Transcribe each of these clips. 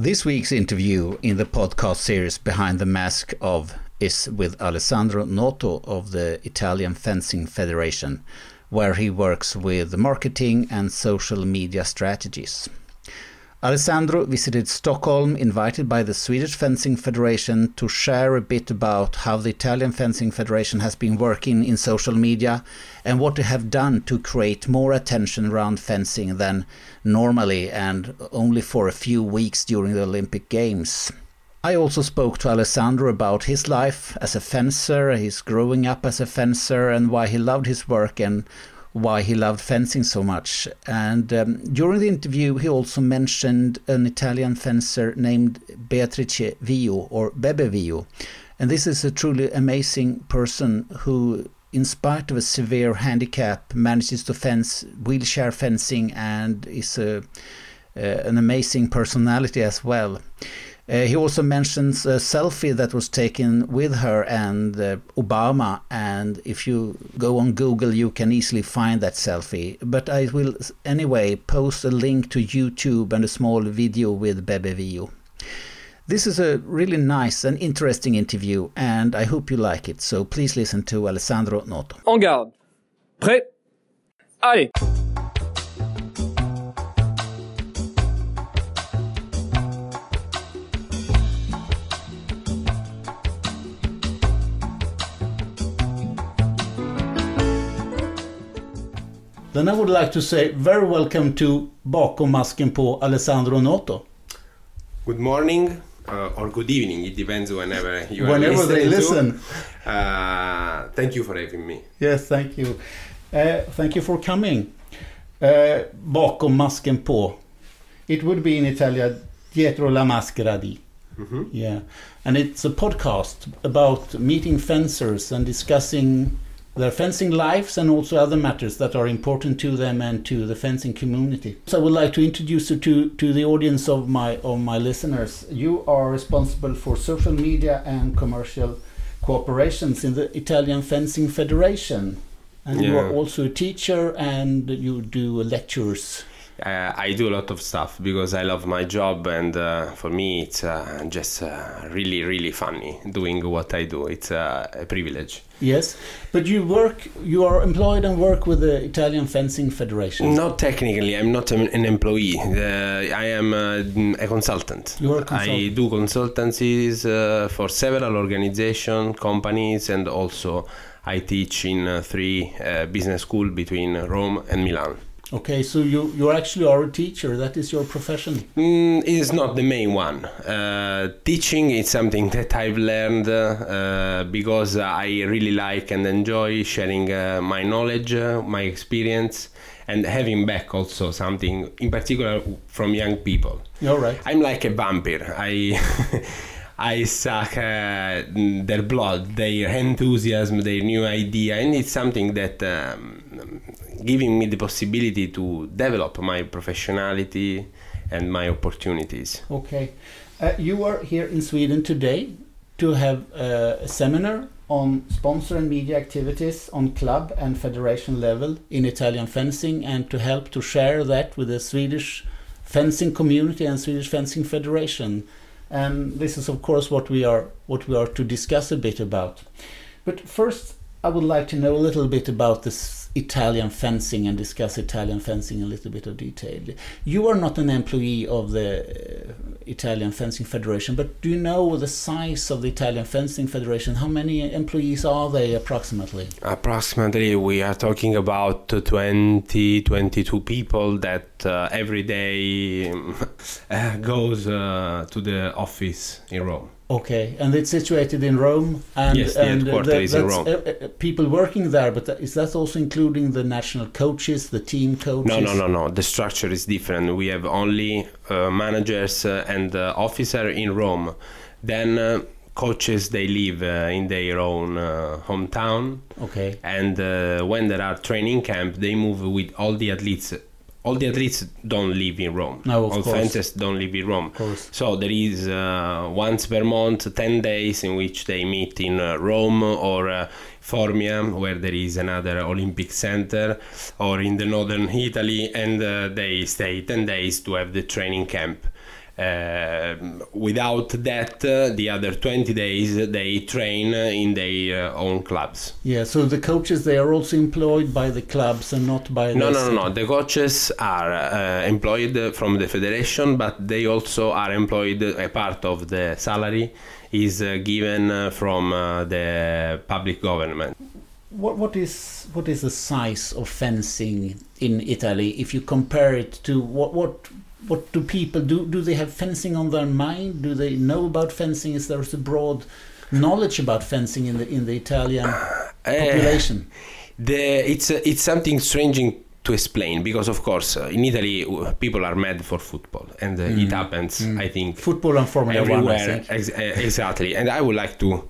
This week's interview in the podcast series Behind the Mask of is with Alessandro Noto of the Italian Fencing Federation, where he works with marketing and social media strategies. Alessandro visited Stockholm, invited by the Swedish Fencing Federation to share a bit about how the Italian Fencing Federation has been working in social media and what they have done to create more attention around fencing than normally and only for a few weeks during the Olympic Games. I also spoke to Alessandro about his life as a fencer, his growing up as a fencer, and why he loved his work and why he loved fencing so much. And um, during the interview, he also mentioned an Italian fencer named Beatrice Vio or Bebe Vio. And this is a truly amazing person who, in spite of a severe handicap, manages to fence wheelchair fencing and is a, uh, an amazing personality as well. Uh, he also mentions a selfie that was taken with her and uh, Obama, and if you go on Google, you can easily find that selfie. But I will anyway post a link to YouTube and a small video with Bebe Vio. This is a really nice and interesting interview, and I hope you like it. So please listen to Alessandro Noto. En garde. Prêt Allez Then I would like to say very welcome to Bakom masken på Alessandro Noto. Good morning uh, or good evening. It depends whenever you whenever are they listen. Uh, thank you for having me. Yes, thank you. Uh, thank you for coming. Uh, bakom masken på. It would be in Italian dietro la maschera di. Mm -hmm. Yeah, and it's a podcast about meeting fencers and discussing their fencing lives and also other matters that are important to them and to the fencing community. So I would like to introduce you to, to the audience of my of my listeners. You are responsible for social media and commercial cooperations in the Italian Fencing Federation. And yeah. you are also a teacher and you do lectures uh, I do a lot of stuff because I love my job, and uh, for me, it's uh, just uh, really, really funny doing what I do. It's uh, a privilege. Yes, but you work, you are employed and work with the Italian Fencing Federation. Not technically, I'm not an, an employee. I am a consultant. You are a consultant. I do consultancies for several organizations, companies, and also I teach in three business schools between Rome and Milan. Okay, so you you actually are a teacher. That is your profession. Mm, it is not the main one. Uh, teaching is something that I've learned uh, because I really like and enjoy sharing uh, my knowledge, uh, my experience, and having back also something, in particular from young people. All right. I'm like a vampire. I. I suck uh, their blood, their enthusiasm, their new idea, and it's something that um, giving me the possibility to develop my professionality and my opportunities. Okay, uh, you are here in Sweden today to have uh, a seminar on sponsor and media activities on club and federation level in Italian fencing, and to help to share that with the Swedish fencing community and Swedish fencing federation and this is of course what we are what we are to discuss a bit about. But first, I would like to know a little bit about this Italian fencing and discuss Italian fencing in a little bit of detail. You are not an employee of the uh, Italian Fencing Federation, but do you know the size of the Italian Fencing Federation? How many employees are they approximately? Approximately, we are talking about 20, 22 people that uh, every day uh, goes uh, to the office in Rome. Okay, and it's situated in Rome, and yes, the and headquarters the, is in Rome. Uh, uh, people working there, but is that also including the national coaches, the team coaches? No, no, no, no. The structure is different. We have only uh, managers uh, and uh, officer in Rome. Then uh, coaches they live in their own hometown. Okay. And when there are training camp, they move with all the athletes all the athletes don't live in Rome. No, of all course. fencers don't live in Rome. Of course. So there is uh, once per month, 10 days in which they meet in uh, Rome or uh, Formia, where there is another Olympic center, or in the northern Italy, and uh, they stay 10 days to have the training camp. Uh, without that, uh, the other 20 days they train in their uh, own clubs. Yeah, so the coaches they are also employed by the clubs and not by No, the no, no, no. The coaches are uh, employed from the federation, but they also are employed. A part of the salary is uh, given from the public government. What what is what is the size of fencing in Italy if you compare it to what what what do people do? Do they have fencing on their mind? Do they know about fencing? Is there a broad knowledge about fencing in the in the Italian population? The, it's uh, it's something strange to explain because of course uh, in Italy uh, people are mad for football and uh, it happens I think Football and Formula everywhere ex- uh, exactly and I would like to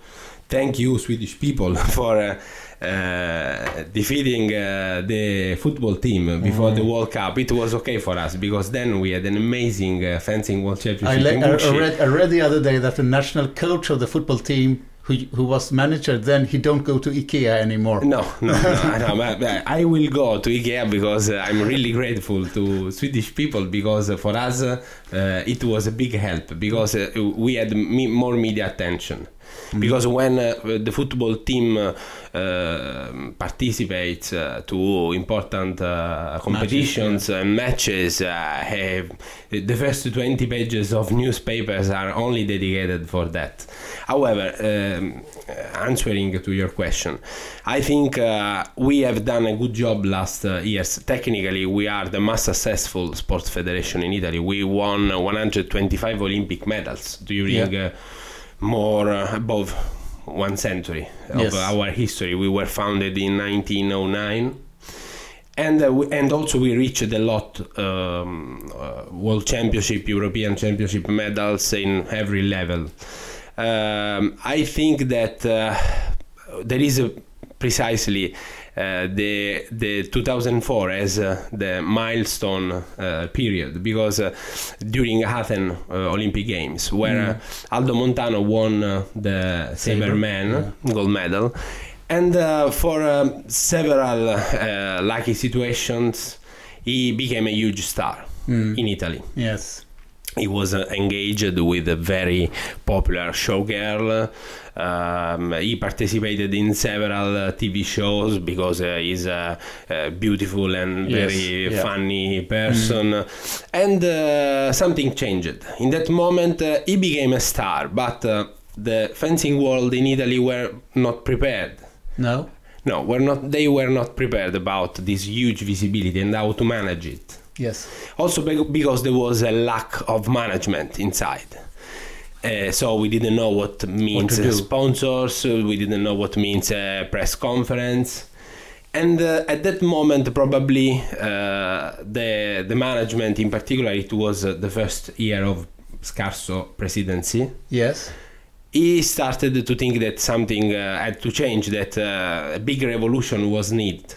thank you Swedish people for uh, defeating uh, the football team before Mm. the World Cup it was okay for us because then we had an amazing uh, fencing world I, championship le- in I, I read I read the other day that the national coach of the football team who who was manager then he don't go to IKEA anymore. No, no, no, no I will go to IKEA because uh, I'm really grateful to Swedish people because for us uh, it was a big help because uh, we had me- more media attention. Because when uh, the football team uh, uh, participates uh, to important competitions and matches, have, the first 20 pages of newspapers are only dedicated for that. However, um, answering to your question, I think we have done a good job last years. Technically, we are the most successful sports federation in Italy. We won 125 Olympic medals during Yeah. uh, more uh, above one century of Yes. our history. We were founded in 1909 and uh, we, and also we reached a lot um, uh, world championship european championship medals in every level um, i think that uh, there is a precisely the the 2004 as uh, the milestone uh, period. Because uh, during Athens uh, Olympic Games where uh, Aldo Montano won uh, the Saber, Saberman gold medal. And uh, for um, several uh, lucky situations he became a huge star in Italy. Yes. He was uh, engaged with a very popular showgirl. Um, he participated in several uh, TV shows because uh, he's a, a beautiful and Yes, very yeah. funny person. And uh, something changed. In that moment, uh, he became a star, but uh, the fencing world in Italy were not prepared. No. No, were not. They were not prepared about this huge visibility and how to manage it Yes. also because there was a lack of management inside. Uh, so we didn't know what means uh, sponsors we didn't know what means a press conference. And uh, at that moment probably uh, the the management in particular it was uh, the first year of scarso presidency. Yes. he started to think that something uh, had to change that uh, a big revolution was needed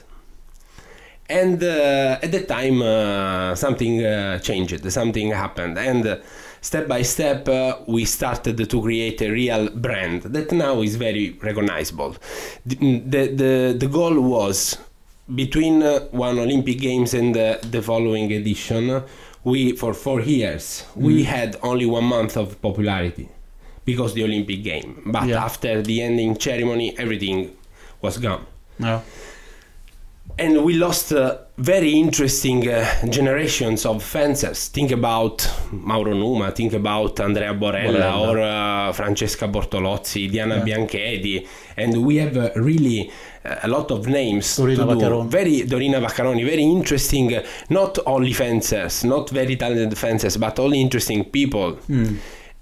and uh, at that time uh, something uh, changed something happened. And uh, step by step uh, we started to create a real brand that now is very recognizable. The, the, the, the goal was between uh, one olympic games and uh, the following edition we for four years we had only one month of popularity because the olympic game but Yeah. after the ending ceremony everything was gone. No. And we lost uh, very interesting uh, generations of fencers. Think about Mauro Numa, think about Andrea Borella, Borella. or uh, Francesca Bortolozzi, Diana Yeah. Bianchedi, and we have uh, really uh, a lot of names Dorina to do. Vaccaroni. Very Dorina Vaccaroni, very interesting. Uh, not only fencers, not very talented fencers, but only interesting people.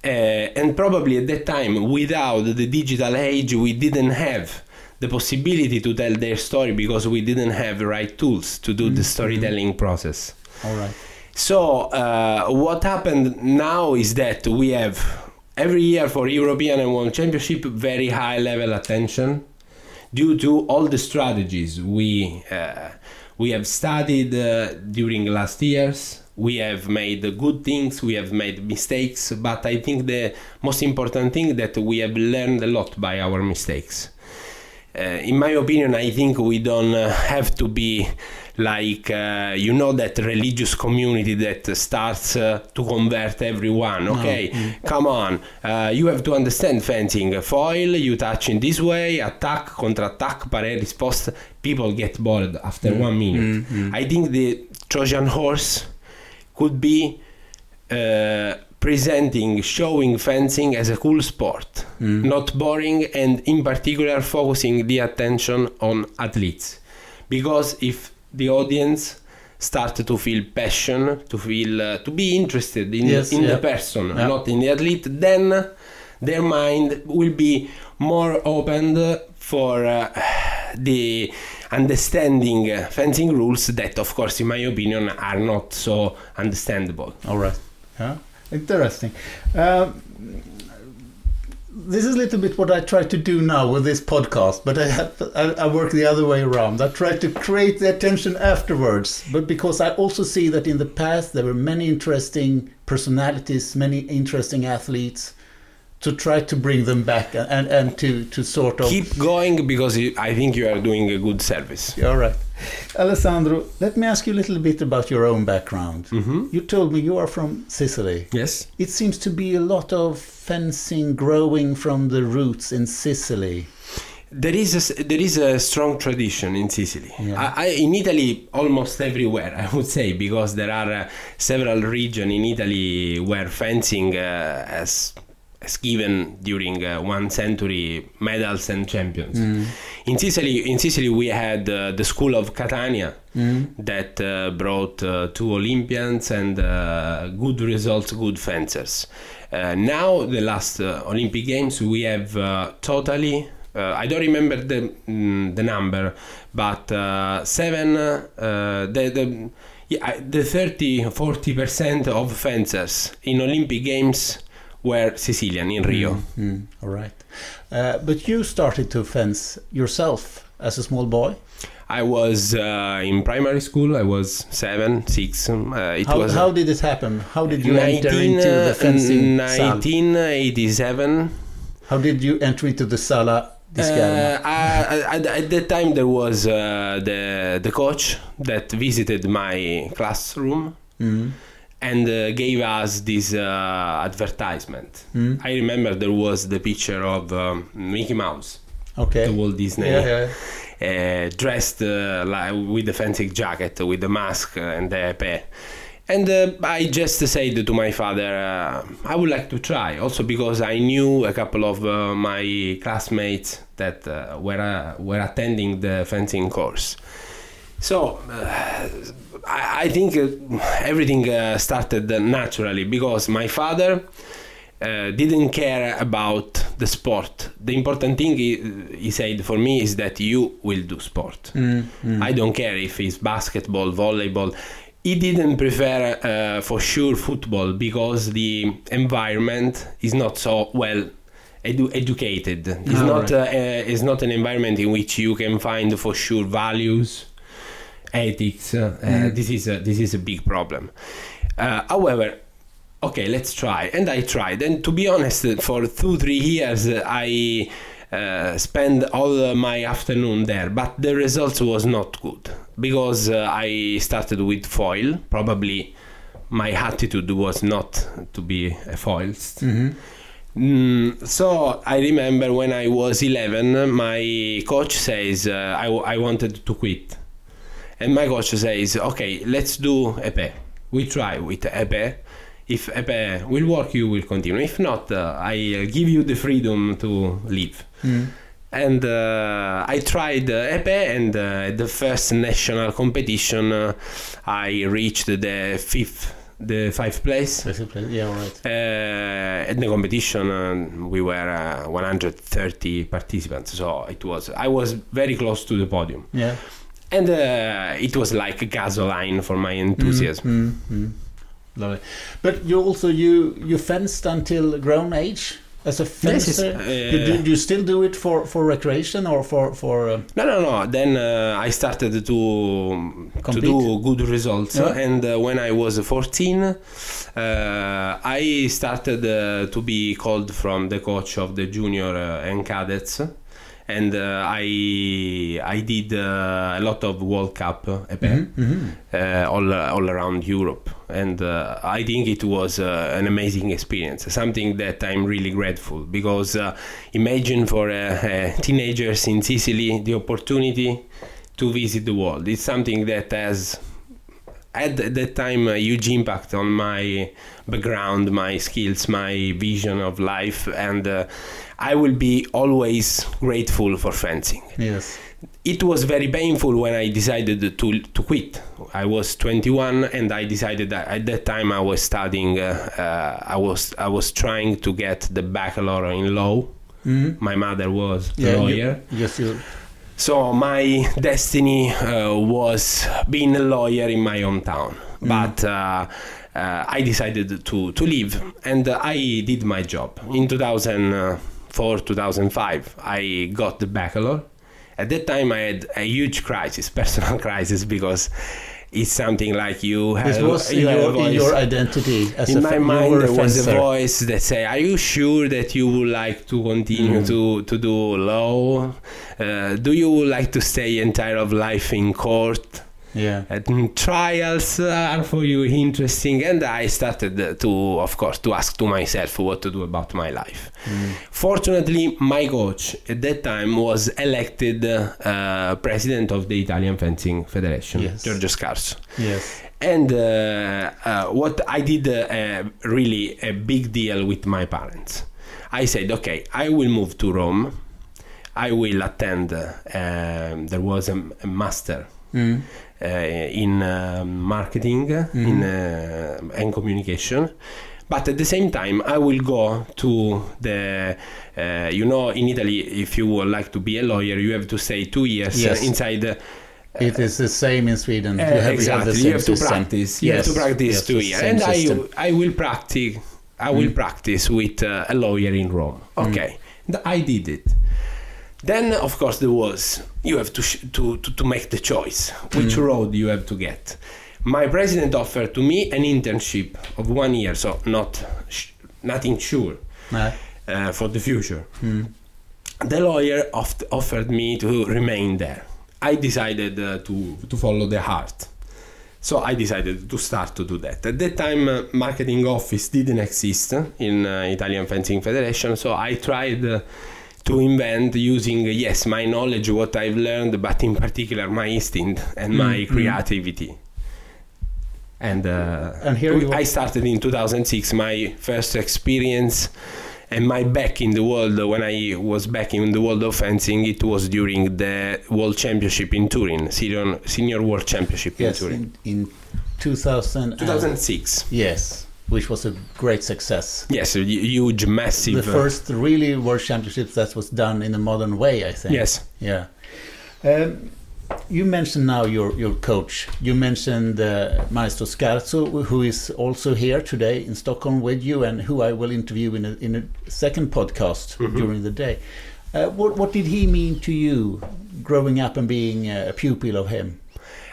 Uh, and probably at that time, without the digital age, we didn't have the possibility to tell their story because we didn't have the right tools to do the storytelling process. All right. So, uh, what happened now is that we have every year for European and World Championship very high level attention due to all the strategies we uh, we have studied uh, during last years. We have made good things, we have made mistakes, but I think the most important thing that we have learned a lot by our mistakes. Uh, in my opinion, I think we don't uh, have to be like uh, you know that religious community that starts uh, to convert everyone okay? Come on. Uh, you have to understand fencing. Foil you touch in this way attack counter-attack parry risposta people get bored after one minute. I think the trojan horse could be uh, presenting showing fencing as a cool sport not boring and in particular focusing the attention on athletes because if the audience start to feel passion to feel uh, to be interested in, Yes, in yeah. the person Yeah. not in the athlete then their mind will be more opened for uh, the understanding uh, fencing rules that of course in my opinion are not so understandable All right. Yeah. Interesting. Um, this is a little bit what I try to do now with this podcast, but I, have, I, I work the other way around. I try to create the attention afterwards, but because I also see that in the past there were many interesting personalities, many interesting athletes, to try to bring them back and, and, and to, to sort of keep going because i think you are doing a good service All right. Alessandro, let me ask you a little bit about your own background. Mm-hmm. You told me you are from Sicily. yes It seems to be a lot of fencing growing from the roots in Sicily. There is a, there is a strong tradition in Sicily. Yeah. I, I, in Italy, almost everywhere, I would say, because there are uh, several regions in Italy where fencing uh, has has given during uh, one century medals and champions. In Sicily, in Sicily, we had uh, the school of Catania that uh, brought uh, two Olympians and uh, good results, good fencers. Uh, now, the last Olympic Games, we have totally I don't remember the mm, the number, but seven the the yeah, the 30 40 percent of fencers in Olympic Games were Sicilian in Rio. Mm, all right. Uh, but you started to fence yourself as a small boy. I was uh, in primary school. I was seven, six. um, Uh, it How, was how did it happen? How did you enter into the uh, fencing sala? 1987. How did you enter into the sala Uh, Scherma? I- at, at that time, there was uh, the the coach that visited my classroom Mm, and uh, gave us this uh, advertisement. mm, I remember there was the picture of um, Mickey Mouse, okay. the Walt Disney, Yeah, yeah. Uh, dressed uh, like with the fencing jacket, with the mask uh, and the épée. And uh, I just said to my father, I would like to try. Also because I knew a couple of my classmates that were uh, were attending the fencing course. So I, I think uh, everything uh, started naturally because my father uh, didn't care about the sport. The important thing he, he said for me is that you will do sport. Mm, mm. I don't care if it's basketball, volleyball. He didn't prefer uh, for sure football because the environment is not so well edu- educated. It's Ah, not right. uh, uh, it's not an environment in which you can find for sure values, ethics. Uh, Mm. This is a, this is a big problem. Uh, however, okay, let's try. And I tried. And to be honest, for two three years, I uh, spent all uh, my afternoon there. But the results was not good because uh, I started with foil. Probably my attitude was not to be a foilist. Mhm. Mm, so I remember when I was 11, my coach says uh, I, w- I wanted to quit. And my coach says, okay, let's do épée. We try with épée. If épée will work, you will continue. If not, uh, I uh, give you the freedom to leave. Mm. And uh, I tried uh, épée, and uh, the first national competition, uh, I reached the fifth, the fifth place. Yeah, right. Uh, at the competition, uh, we were uh, 130 participants, so it was. I was very close to the podium, Yeah. And uh, it was like a gasoline for my enthusiasm. Mm, mm. Lovely. But you also you you fenced until grown age as a Yes, yes, fencer. uh, you, do, do you still do it for for recreation or for for? Uh, No, no, no. Then uh, I started to to do good results, Yeah. and uh, when I was 14, uh, I started uh, to be called from the coach of the junior uh, and cadets, and uh, I I did uh, a lot of World Cup uh, épée, uh, all all around Europe, and uh, I think it was uh, an amazing experience. Something that I'm really grateful because uh, imagine for uh, uh, teenagers in Sicily the opportunity to visit the world. It's something that has at that time a huge impact on my background, my skills, my vision of life, and uh, I will be always grateful for fencing. Yes. It was very painful when I decided to to quit. I was 21 and I decided that at that time I was studying. Uh, uh, I was I was trying to get the baccalaureate in law. My mother was a you- lawyer. yes, you. So my destiny uh, was being a lawyer in my hometown, but uh, uh, I decided to to leave, and I did my job. In 2004, 2005, I got the baccalaureate. At that time, I had a huge crisis, personal crisis, because it's something like you have. This was in your, in your identity as in a my mind there was a voice that say are you sure that you would like to continue Mm. to, to do law uh, do you like to stay entire of life in court Yeah. and trials are for you interesting and i started uh, to of course to ask to myself what to do about my life Mm. fortunately my coach at that time was elected uh, president of the italian fencing federation Yes. giorgio scarso Yes. and uh, uh, what I did uh, uh, really a big deal with my parents. I said, okay, I will move to Rome. I will attend. Uh, um, there was a, a master Mm. Uh, in uh, marketing in uh, and communication. But at the same time, I will go to the, uh, you know, in Italy, if you would like to be a lawyer, you have to stay two years Yes. inside uh, It is the same in Sweden. uh, you have, exactly. You You have, have, to practice. You have to practice yes, two years, and I system. I will practice. I will practice with uh, a lawyer in Rome. Okay, Th- I did it. Then, of course, there was you have to to, to to make the choice which road you have to get. My president offered to me an internship of one year, so not nothing sure uh, for the future. The lawyer oft- offered me to remain there. I decided uh, to to follow the heart. So I decided to start to do that. At that time, uh, marketing office didn't exist in uh, Italian Fencing Federation, so I tried uh, to invent using yes my knowledge, what I've learned, but in particular my instinct and my creativity. And, uh, And here are- I started in 2006 my first experience and my back in the world when I was back in the world of fencing it was during the World Championship in Turin senior, senior World Championship Yes, in Turin in, in 2000. 2006 Yes, which was a great success. yes a huge massive The uh, first really World Championships that was done in a modern way, I think. yes Yeah. Um, you mentioned now your, your coach. You mentioned uh, Maestro Scarso, who is also here today in Stockholm with you, and who I will interview in a, in a second podcast during the day. Uh, what, what did he mean to you growing up and being a pupil of him?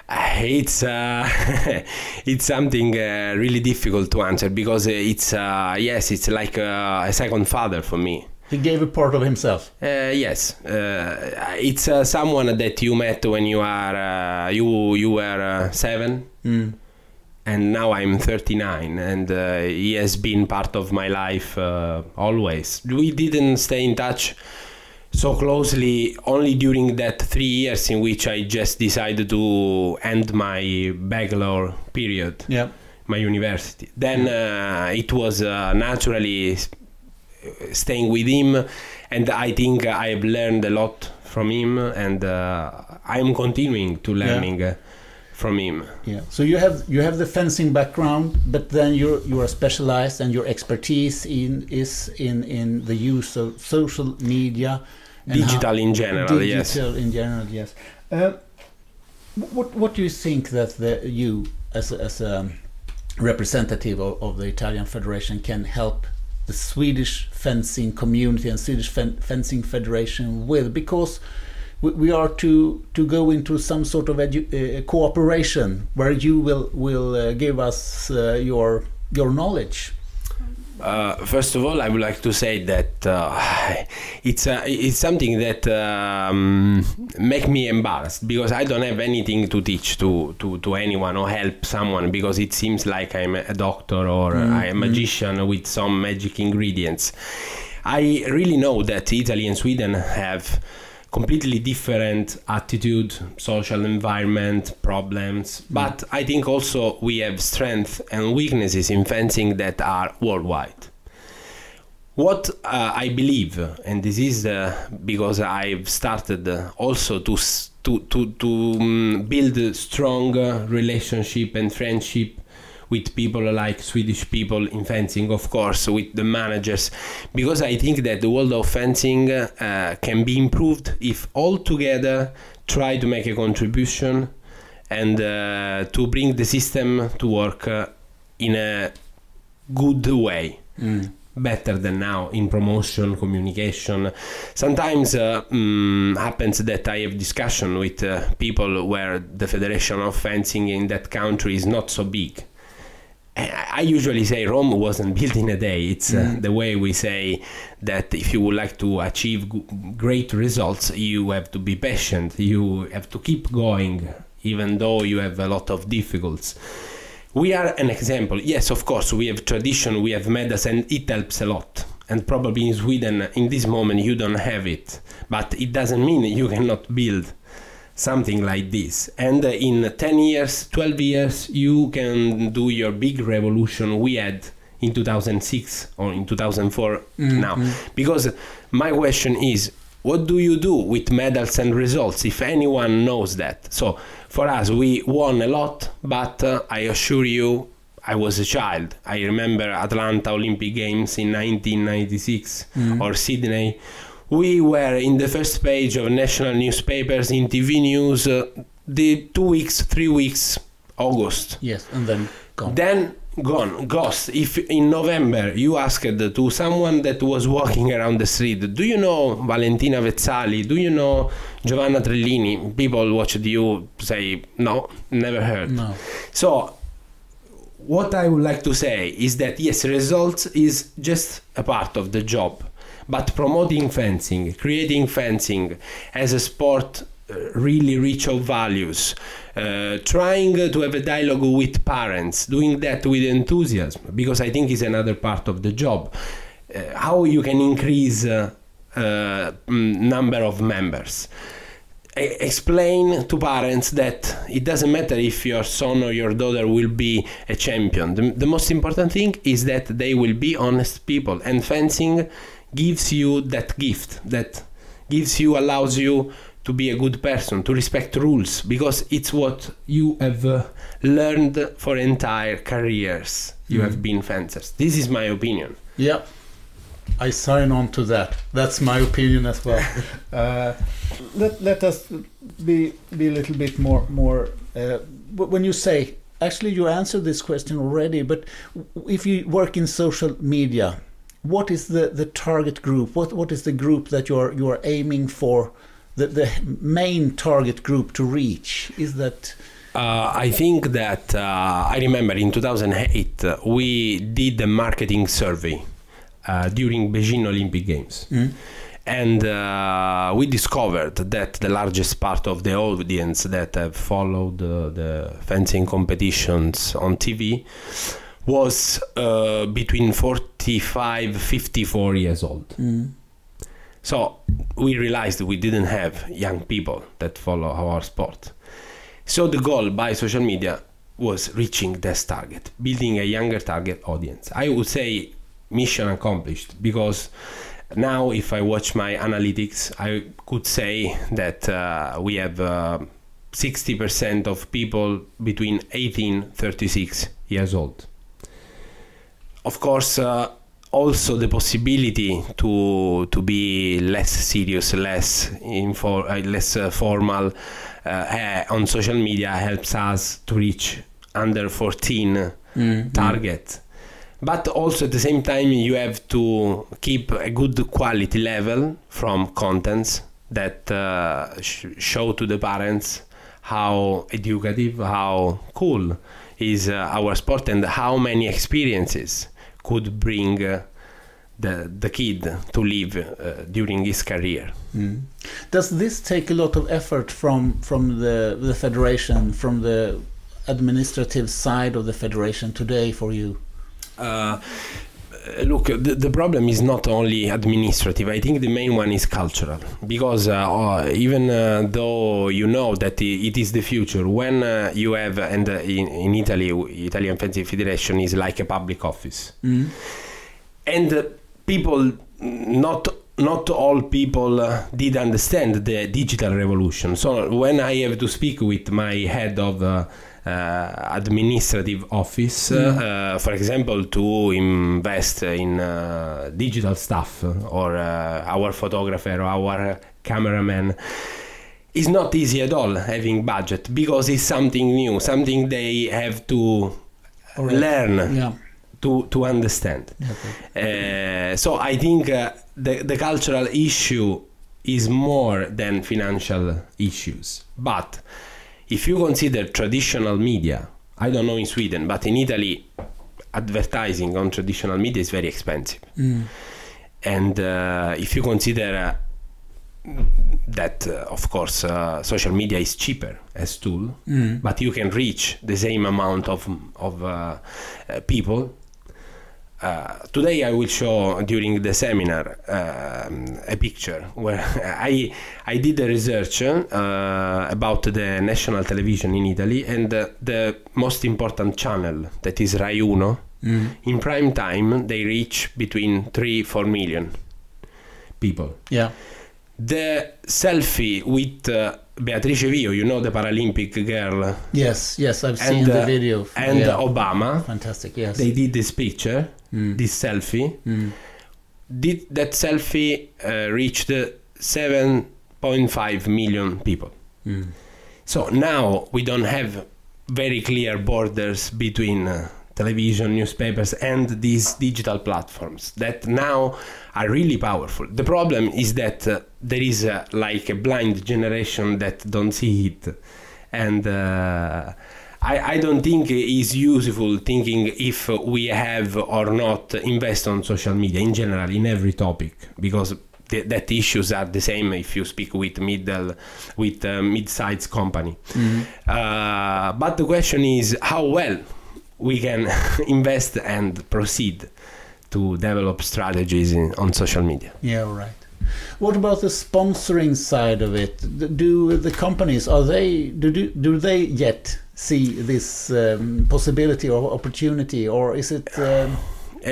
Uh, It's uh, it's something uh, really difficult to answer because it's uh, yes it's like uh, a second father for me. He gave a part of himself. Uh, yes, uh, it's uh, someone that you met when you are uh, you you were uh, seven, Mm. and now I'm 39, and uh, he has been part of my life uh, always. We didn't stay in touch so closely only during that three years in which I just decided to end my bachelor period Yeah. my university. Then uh, it was uh, naturally staying with him, and I think I have learned a lot from him, and uh, I'm continuing to learning uh, from him. Yeah. So you have you have the fencing background, but then you're you are specialized, and your expertise in is in in the use of social media, and how- Digital in general, yes. digital in general, yes. Uh, what what do you think that the you as a, as a representative of, of the Italian Federation can help the Swedish fencing community and Swedish fen- fencing federation with because we, we are to to go into some sort of edu- uh, cooperation where you will will uh, give us uh, your your knowledge. Uh, first of all, I would like to say that uh, it's uh, it's something that um, make me embarrassed because I don't have anything to teach to, to, to anyone or help someone because it seems like I'm a doctor or I'm a magician with some magic ingredients. I really know that Italy and Sweden have completely different attitude, social environment, problems. But I think also we have strengths and weaknesses in fencing that are worldwide. What uh, I believe, and this is uh, because I've started uh, also to to to to um, build a strong uh, relationship and friendship with people like Swedish people in fencing, of course, with the managers, because I think that the world of fencing uh, can be improved if all together try to make a contribution and uh, to bring the system to work uh, in a good way. Better than now in promotion, communication. Sometimes uh, mm, happens that I have discussion with uh, people where the federation of fencing in that country is not so big. I usually say Rome wasn't built in a day. It's uh, the way we say that if you would like to achieve g- great results, you have to be patient. You have to keep going, even though you have a lot of difficulties. We are an example. Yes, of course, we have tradition, we have medals, and it helps a lot. And probably in Sweden, in this moment, you don't have it. But it doesn't mean you cannot build something like this. And uh, in 10 years, 12 years, you can do your big revolution we had in 2006 or in 2004 now. Because my question is, what do you do with medals and results if anyone knows that? So for us, we won a lot, but uh, I assure you, I was a child. I remember Atlanta Olympic Games in 1996 or Sydney. We were in the first page of national newspapers, in TV news, uh, the two weeks, three weeks, August. Yes, and then gone. Then gone, ghost. If in November you asked to someone that was walking around the street, do you know Valentina Vezzali? Do you know Giovanna Trillini? People watched you say, no, never heard. no. So, what I would like to say is that yes, results is just a part of the job, but promoting fencing, creating fencing as a sport uh, really rich of values, uh, trying to have a dialogue with parents, doing that with enthusiasm, because I think is another part of the job. Uh, how you can increase uh, uh, number of members explain to parents that it doesn't matter if your son or your daughter will be a champion. The, the most important thing is that they will be honest people, and fencing gives you that gift that gives you, allows you to be a good person, to respect rules, because it's what you have uh, learned for entire careers. You have been fencers. This is my opinion. Yeah, I sign on to that. That's my opinion as well. uh, let, let us be be a little bit more more. Uh, when you say, actually, you answered this question already. But if you work in social media, what is the, the target group? What what is the group that you're you're aiming for? The the main target group to reach is that. Uh, I think that uh, I remember in 2008 uh, we did the marketing survey uh, during Beijing Olympic Games. And uh, we discovered that the largest part of the audience that have followed uh, the fencing competitions on TV was uh, between 45 54 years old. So we realized we didn't have young people that follow our sport. So the goal by social media was reaching this target, building a younger target audience. I would say mission accomplished because now if I watch my analytics, I could say that uh, we have uh, 60% of people between 18 36 years old. Of course, uh, also the possibility to to be less serious, less info, uh, less uh, formal uh, uh, on social media helps us to reach under 14 target. But also at the same time, you have to keep a good quality level from contents that uh, sh- show to the parents how educative, how cool is uh, our sport, and how many experiences could bring uh, the the kid to live uh, during his career. Mm. Does this take a lot of effort from from the the federation, from the administrative side of the federation today for you? Uh, look, the, the problem is not only administrative. I think the main one is cultural because uh, uh, even uh, though you know that it is the future, when uh, you have and uh, in, in Italy, Italian Fencing Federation is like a public office, Mm. and uh, people not not all people uh, did understand the digital revolution so when i have to speak with my head of uh, uh, administrative office uh, for example to invest in uh, digital stuff or our photographer or our cameraman it's not easy at all having budget because it's something new something they have to Alright. learn Yeah. to to understand Okay. uh, so I think uh, the, the cultural issue is more than financial issues. But if you consider traditional media, I don't know in Sweden, but in Italy, advertising on traditional media is very expensive. Mm. And uh, if you consider uh, that, uh, of course, uh, social media is cheaper as tool, Mm. but you can reach the same amount of of uh, uh, people. Uh, today I will show during the seminar um, a picture where I I did a research uh, about the national television in Italy and uh, the most important channel that is Rai Uno Mm. in prime time they reach between 3 4 million people Yeah. The selfie with uh, Beatrice Vio you know the Paralympic girl Yes. Yes. I've seen and the uh, video. and yeah. Obama Fantastic. Yes. they did this picture Mm. this selfie Mm. did that selfie uh, reached 7.5 million people Mm. so now we don't have very clear borders between uh, television newspapers and these digital platforms that now are really powerful. The problem is that uh, there is uh, like a blind generation that don't see it. And uh, I, I don't think it's useful thinking if we have or not invest on social media in general in every topic because th- that issues are the same if you speak with middle with a mid-sized company. Mm. uh, but the question is how well we can invest and proceed to develop strategies in, on social media Yeah. Right. What about the sponsoring side of it? Do the companies are they do do, do they yet see this um, possibility or opportunity, or is it? Um,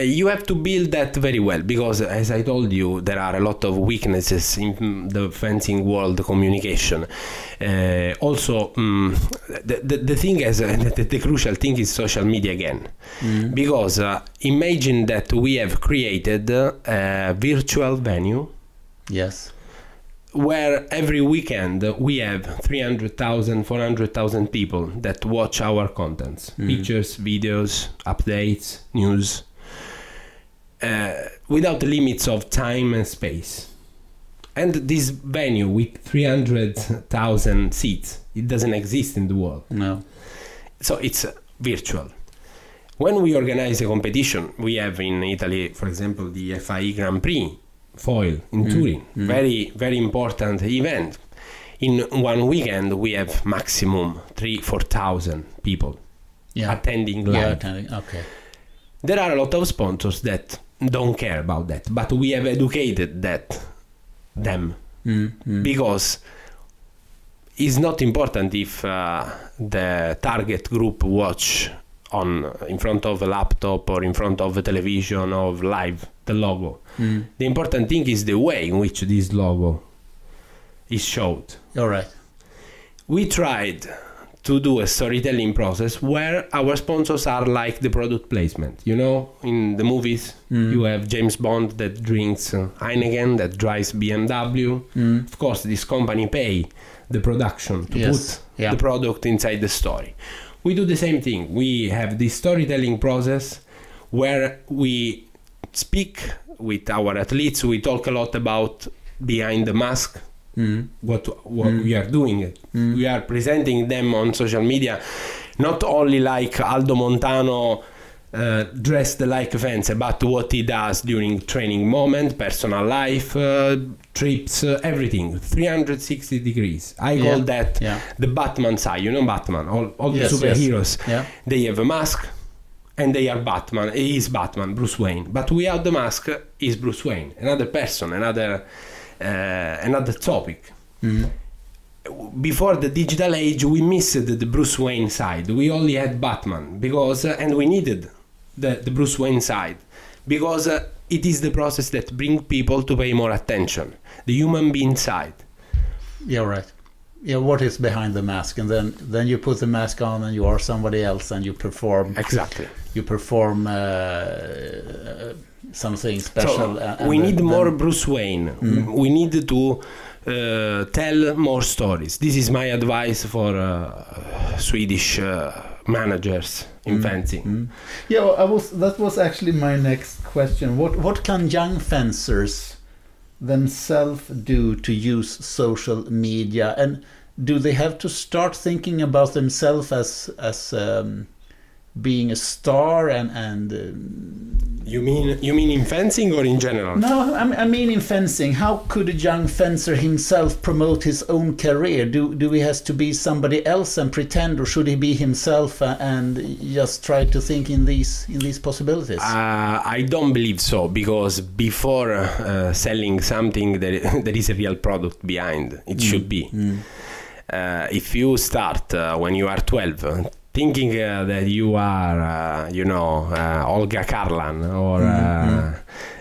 you have to build that very well because, as I told you, there are a lot of weaknesses in the fencing world communication. Uh, also, mm, the, the, the thing is, uh, the, the crucial thing is social media again. mm, Because uh, imagine that we have created uh, a virtual venue yes. where every weekend we have 300,000, 400,000 people that watch our contents Mhm. pictures, videos, updates, news uh, without the limits of time and space. And this venue with 300,000 seats, it doesn't exist in the world. No. So it's uh, virtual. When we organize a competition, we have in Italy, for example, the FIE Grand Prix foil in Mm, Turin. mm. Very, very important event. In one weekend, we have maximum three, four thousand people Yeah. attending live. Yeah. attending, Okay. There are a lot of sponsors that don't care about that, but we have educated that them Mm, mm. because it's not important if uh, the target group watch on in front of a laptop or in front of a television or live the logo Mm. the important thing is the way in which this logo is showed All right. we tried to do a storytelling process where our sponsors are like the product placement. You know in the movies Mm. you have James Bond that drinks uh, Heineken that drives BMW Mm. of course this company pay the production to Yes, put yeah. the product inside the story. We do the same thing. We have this storytelling process where we speak with our athletes. We talk a lot about behind the mask Mm. what what Mm. we are doing Mm. we are presenting them on social media not only like Aldo Montano uh, dressed like fencer, but what he does during training moment, personal life, uh, trips, uh, everything, 360 degrees. I Yeah, call that yeah. the Batman side. You know Batman, all, all Yes, the yes. superheroes. Yeah. They have a mask, and they are Batman. He is Batman, Bruce Wayne. But without the mask, is Bruce Wayne, another person, another another topic. Before the digital age we missed the bruce wayne side. We only had batman because uh, and we needed the, the bruce wayne side because uh, it is the process that bring people to pay more attention the human being side. Yeah, right. Yeah, what is behind the mask, and then then you put the mask on, and you are somebody else, and you perform. exactly. You perform uh, something special. so a- and we then- need more bruce wayne we need to uh, tell more stories this is my advice for uh, swedish uh, managers in fencing Yeah, well, I was. That was actually my next question. What what can young fencers themselves do to use social media, and do they have to start thinking about themselves as as um, being a star and and um, you mean you mean in fencing or in general no, I mean, I mean in fencing. How could a young fencer himself promote his own career? Do do he has to be somebody else and pretend, or should he be himself uh, and just try to think in these in these possibilities? Uh, I don't believe so because before uh, selling something, there, there is a real product behind. It should be. Uh, if you start uh, when you are 12, uh, thinking uh, that you are, uh, you know, uh, Olga Kharlan or uh,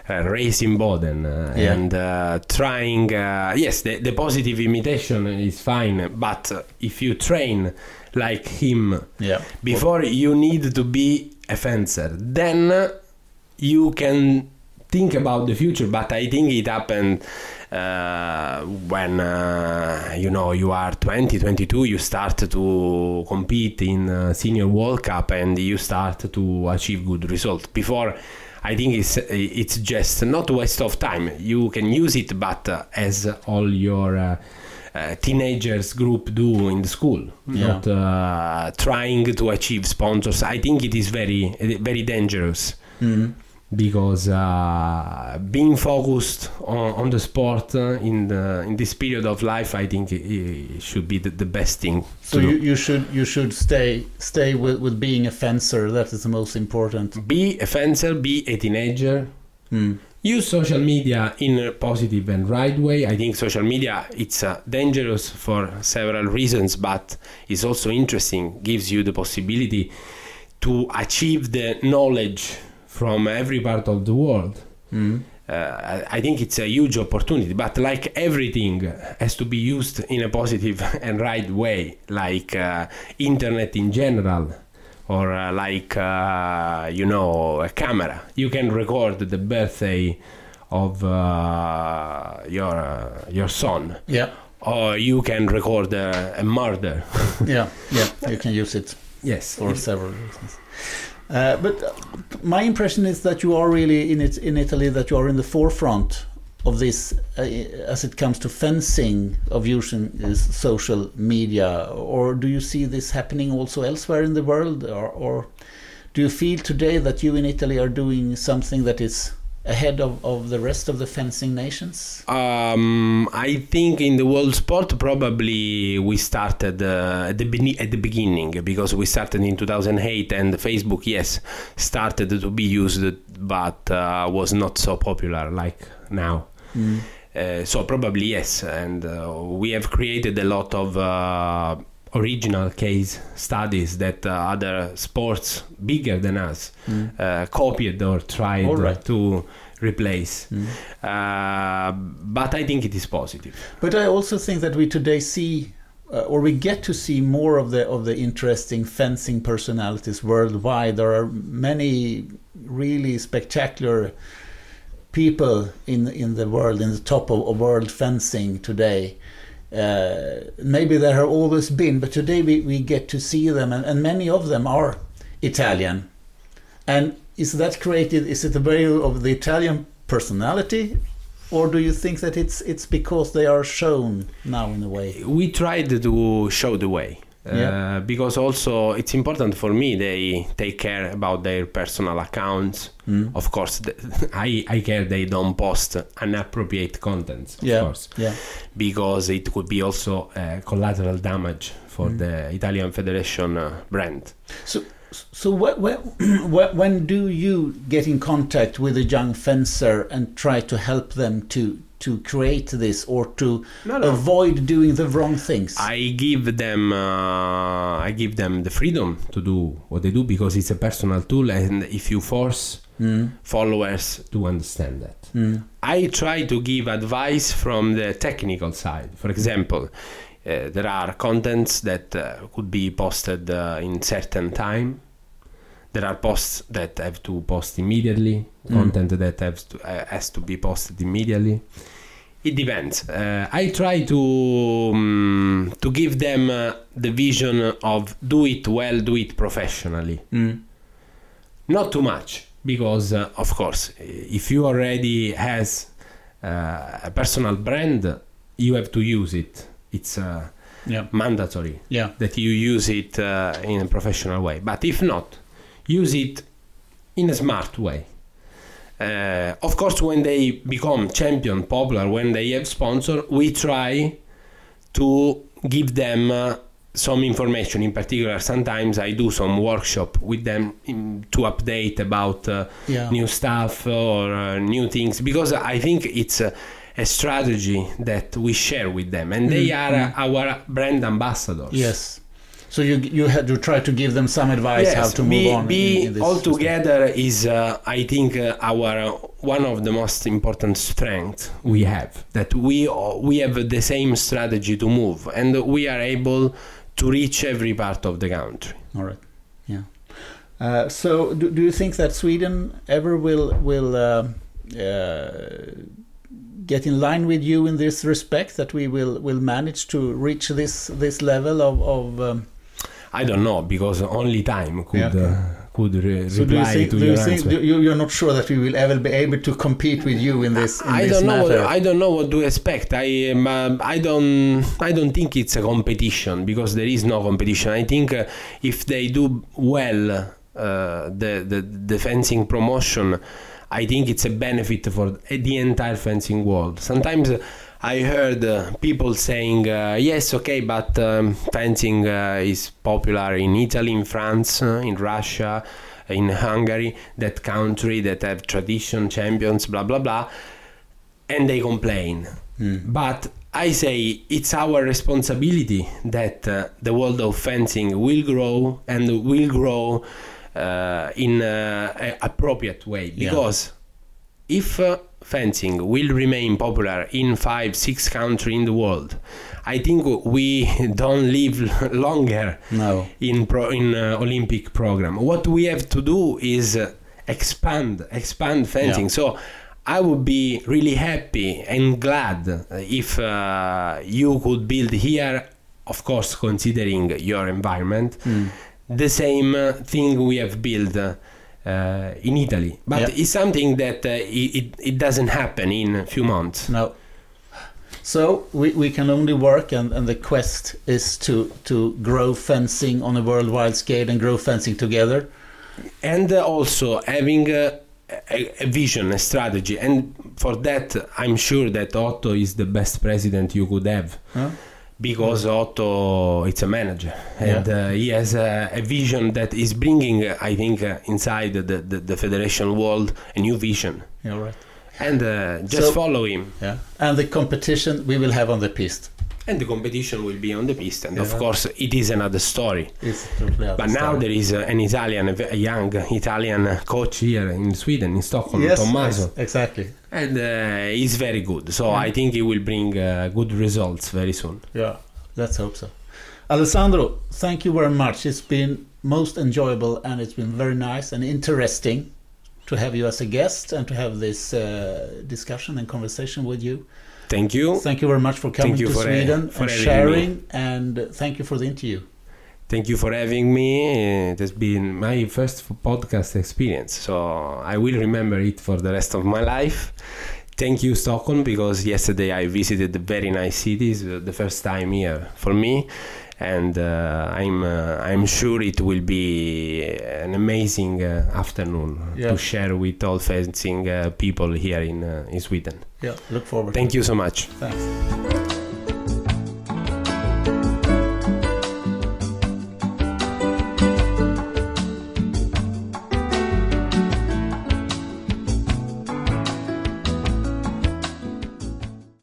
uh, Race Imboden uh, Yeah. and uh, trying, yes, the, the positive imitation is fine, but if you train like him yeah. before you need to be a fencer then you can think about the future but i think it happened uh, when uh, you know you are 20 22 you start to compete in uh, senior world cup and you start to achieve good results before I think it's it's just not waste of time. You can use it, but uh, as all your uh, uh, teenagers group do in the school, Yeah. not trying to achieve sponsors. I think it is very very dangerous because uh, being focused on, on the sport uh, in the in this period of life, I think it, it should be the, the best thing. So you, do. you should you should stay stay with, with being a fencer. That is the most important. be a fencer, be a teenager. Mm. Use social media in a positive and right way. I think social media it's uh, dangerous for several reasons, but it's also interesting. Gives you the possibility to achieve the knowledge from every part of the world. Mm. Uh, I- think it's a huge opportunity, but like everything has to be used in a positive and right way, like uh, internet in general, or uh, like uh, you know a camera. You can record the birthday of uh, your uh, your son, Yeah, or you can record a, a murder. yeah, yeah. You can use it yes, for several reasons. Uh, but uh, my impression is that you are really in it in Italy. That you are in the forefront of this uh, as it comes to fencing of using is social media. Or do you see this happening also elsewhere in the world? Or, or do you feel today that you in Italy are doing something that is ahead of, of the rest of the fencing nations? Um, I think in the world sport probably we started uh, at the beni- at the beginning because we started in 2008 and Facebook yes started to be used but uh, was not so popular like now. Uh, so probably yes, and uh, we have created a lot of uh, original case studies that uh, other sports bigger than us uh, copied or tried right. to replace. Uh, but I think it is positive. But I also think that we today see, uh, or we get to see more of the of the interesting fencing personalities worldwide. There are many really spectacular people in in the world, in the top of, of world fencing today. Uh, maybe there have always been, but today we, we get to see them, and, and many of them are Italian. And is that created? Is it a way of the Italian personality, or do you think that it's it's because they are shown now in a way? We tried to show the way. Uh, Yeah. Because also it's important for me they take care about their personal accounts. Mm. Of course, th- I, I care they don't post inappropriate contents, of yeah. course, Yeah. because it could be also uh, collateral damage for Mm. the Italian Federation uh, brand. So, so wh- wh- wh- when do you get in contact with a young fencer and try to help them to to create this or to No, no. avoid doing the wrong things? I give them uh, I give them the freedom to do what they do because it's a personal tool and if you force Mm. followers to understand that. Mm. I try to give advice from the technical side. For example, uh, there are contents that uh, could be posted uh, in certain time. There are posts that have to post immediately. Mm. Content that has to, uh, has to be posted immediately. It depends. Uh, I try to um, to give them uh, the vision of do it well, do it professionally Mm. not too much because uh, of course if you already has uh, a personal brand you have to use it it's uh, Yeah. mandatory Yeah. that you use it uh, in a professional way but if not use it in a smart way uh, of course when they become champion popular when they have sponsor we try to give them uh, some information in particular sometimes i do some workshop with them in, to update about uh, Yeah. new stuff or uh, new things because i think it's a, strategy that we share with them and they Mm, are uh, our brand ambassadors Yes. So you you had to try to give them some advice how to move be, on. be in, in all system. together is uh, i think uh, our uh, one of the most important strengths we have that we uh, we have the same strategy to move and we are able to reach every part of the country All right. Yeah. Uh, so, do, do you think that Sweden ever will will uh, uh, get in line with you in this respect? That we will will manage to reach this this level of of. Um, i don't know because only time could Yeah. uh, could re- so, do you reply think? to your think? answer you, you're not sure that we will ever be able to compete with you in this in I this don't know. matter? I don't know what to expect. I um, uh, I don't I don't think it's a competition because there is no competition. I think uh, if they do well uh, the, the the fencing promotion, I think it's a benefit for the entire fencing world. Sometimes uh, I heard uh, people saying, uh, "Yes, okay, but um, fencing uh, is popular in Italy, in France, uh, in Russia." In Hungary, that country that have tradition champions, blah blah blah and they complain. Hmm. But I say it's our responsibility that uh, the world of fencing will grow and will grow uh, in uh, a appropriate way Yeah. because if uh, fencing will remain popular in five six countries in the world i think we don't live longer No. in pro in uh, olympic program what we have to do is uh, expand expand fencing Yeah. so i would be really happy and glad uh, if uh, you could build here of course considering your environment Mm. the same uh, thing we have built uh, in italy but it's something that uh, it, it, doesn't happen in a few months No. So we, we can only work, and, and the quest is to, to grow fencing on a worldwide scale and grow fencing together. and uh, also having a, a vision, a strategy. And for that, I'm sure that Otto is the best president you could have Huh? Because Otto it's a manager and Yeah. uh, he has a, a vision that is bringing, I think, uh, inside the, the, the federation world a new vision. Yeah, right. And uh, just So- follow him. Yeah. And the competition we will have on the piste. And the competition will be on the piste. And Yeah. of course, it is another story. It's totally But now there is uh, an Italian, a young Italian coach here in Sweden, in Stockholm, yes, Tommaso. ex- exactly. and uh, he's very good. So. I think he will bring uh, good results very soon. Yeah, let's hope so. Alessandro, thank you very much. It's been most enjoyable and it's been very nice and interesting to have you as a guest and to have this uh, discussion and conversation with you. Thank you. Thank you very much for coming to for, Sweden for and sharing, and uh, thank you for the interview. Thank you for having me. It has been my first podcast experience, so I will remember it for the rest of my life. Thank you, Stockholm, because yesterday I visited the very nice cities, the first time here for me, and uh, I'm uh, I'm sure it will be an amazing uh, afternoon Yeah. to share with all fencing uh, people here in uh, in Sweden. Yeah, look forward. Thank you so much. Thanks.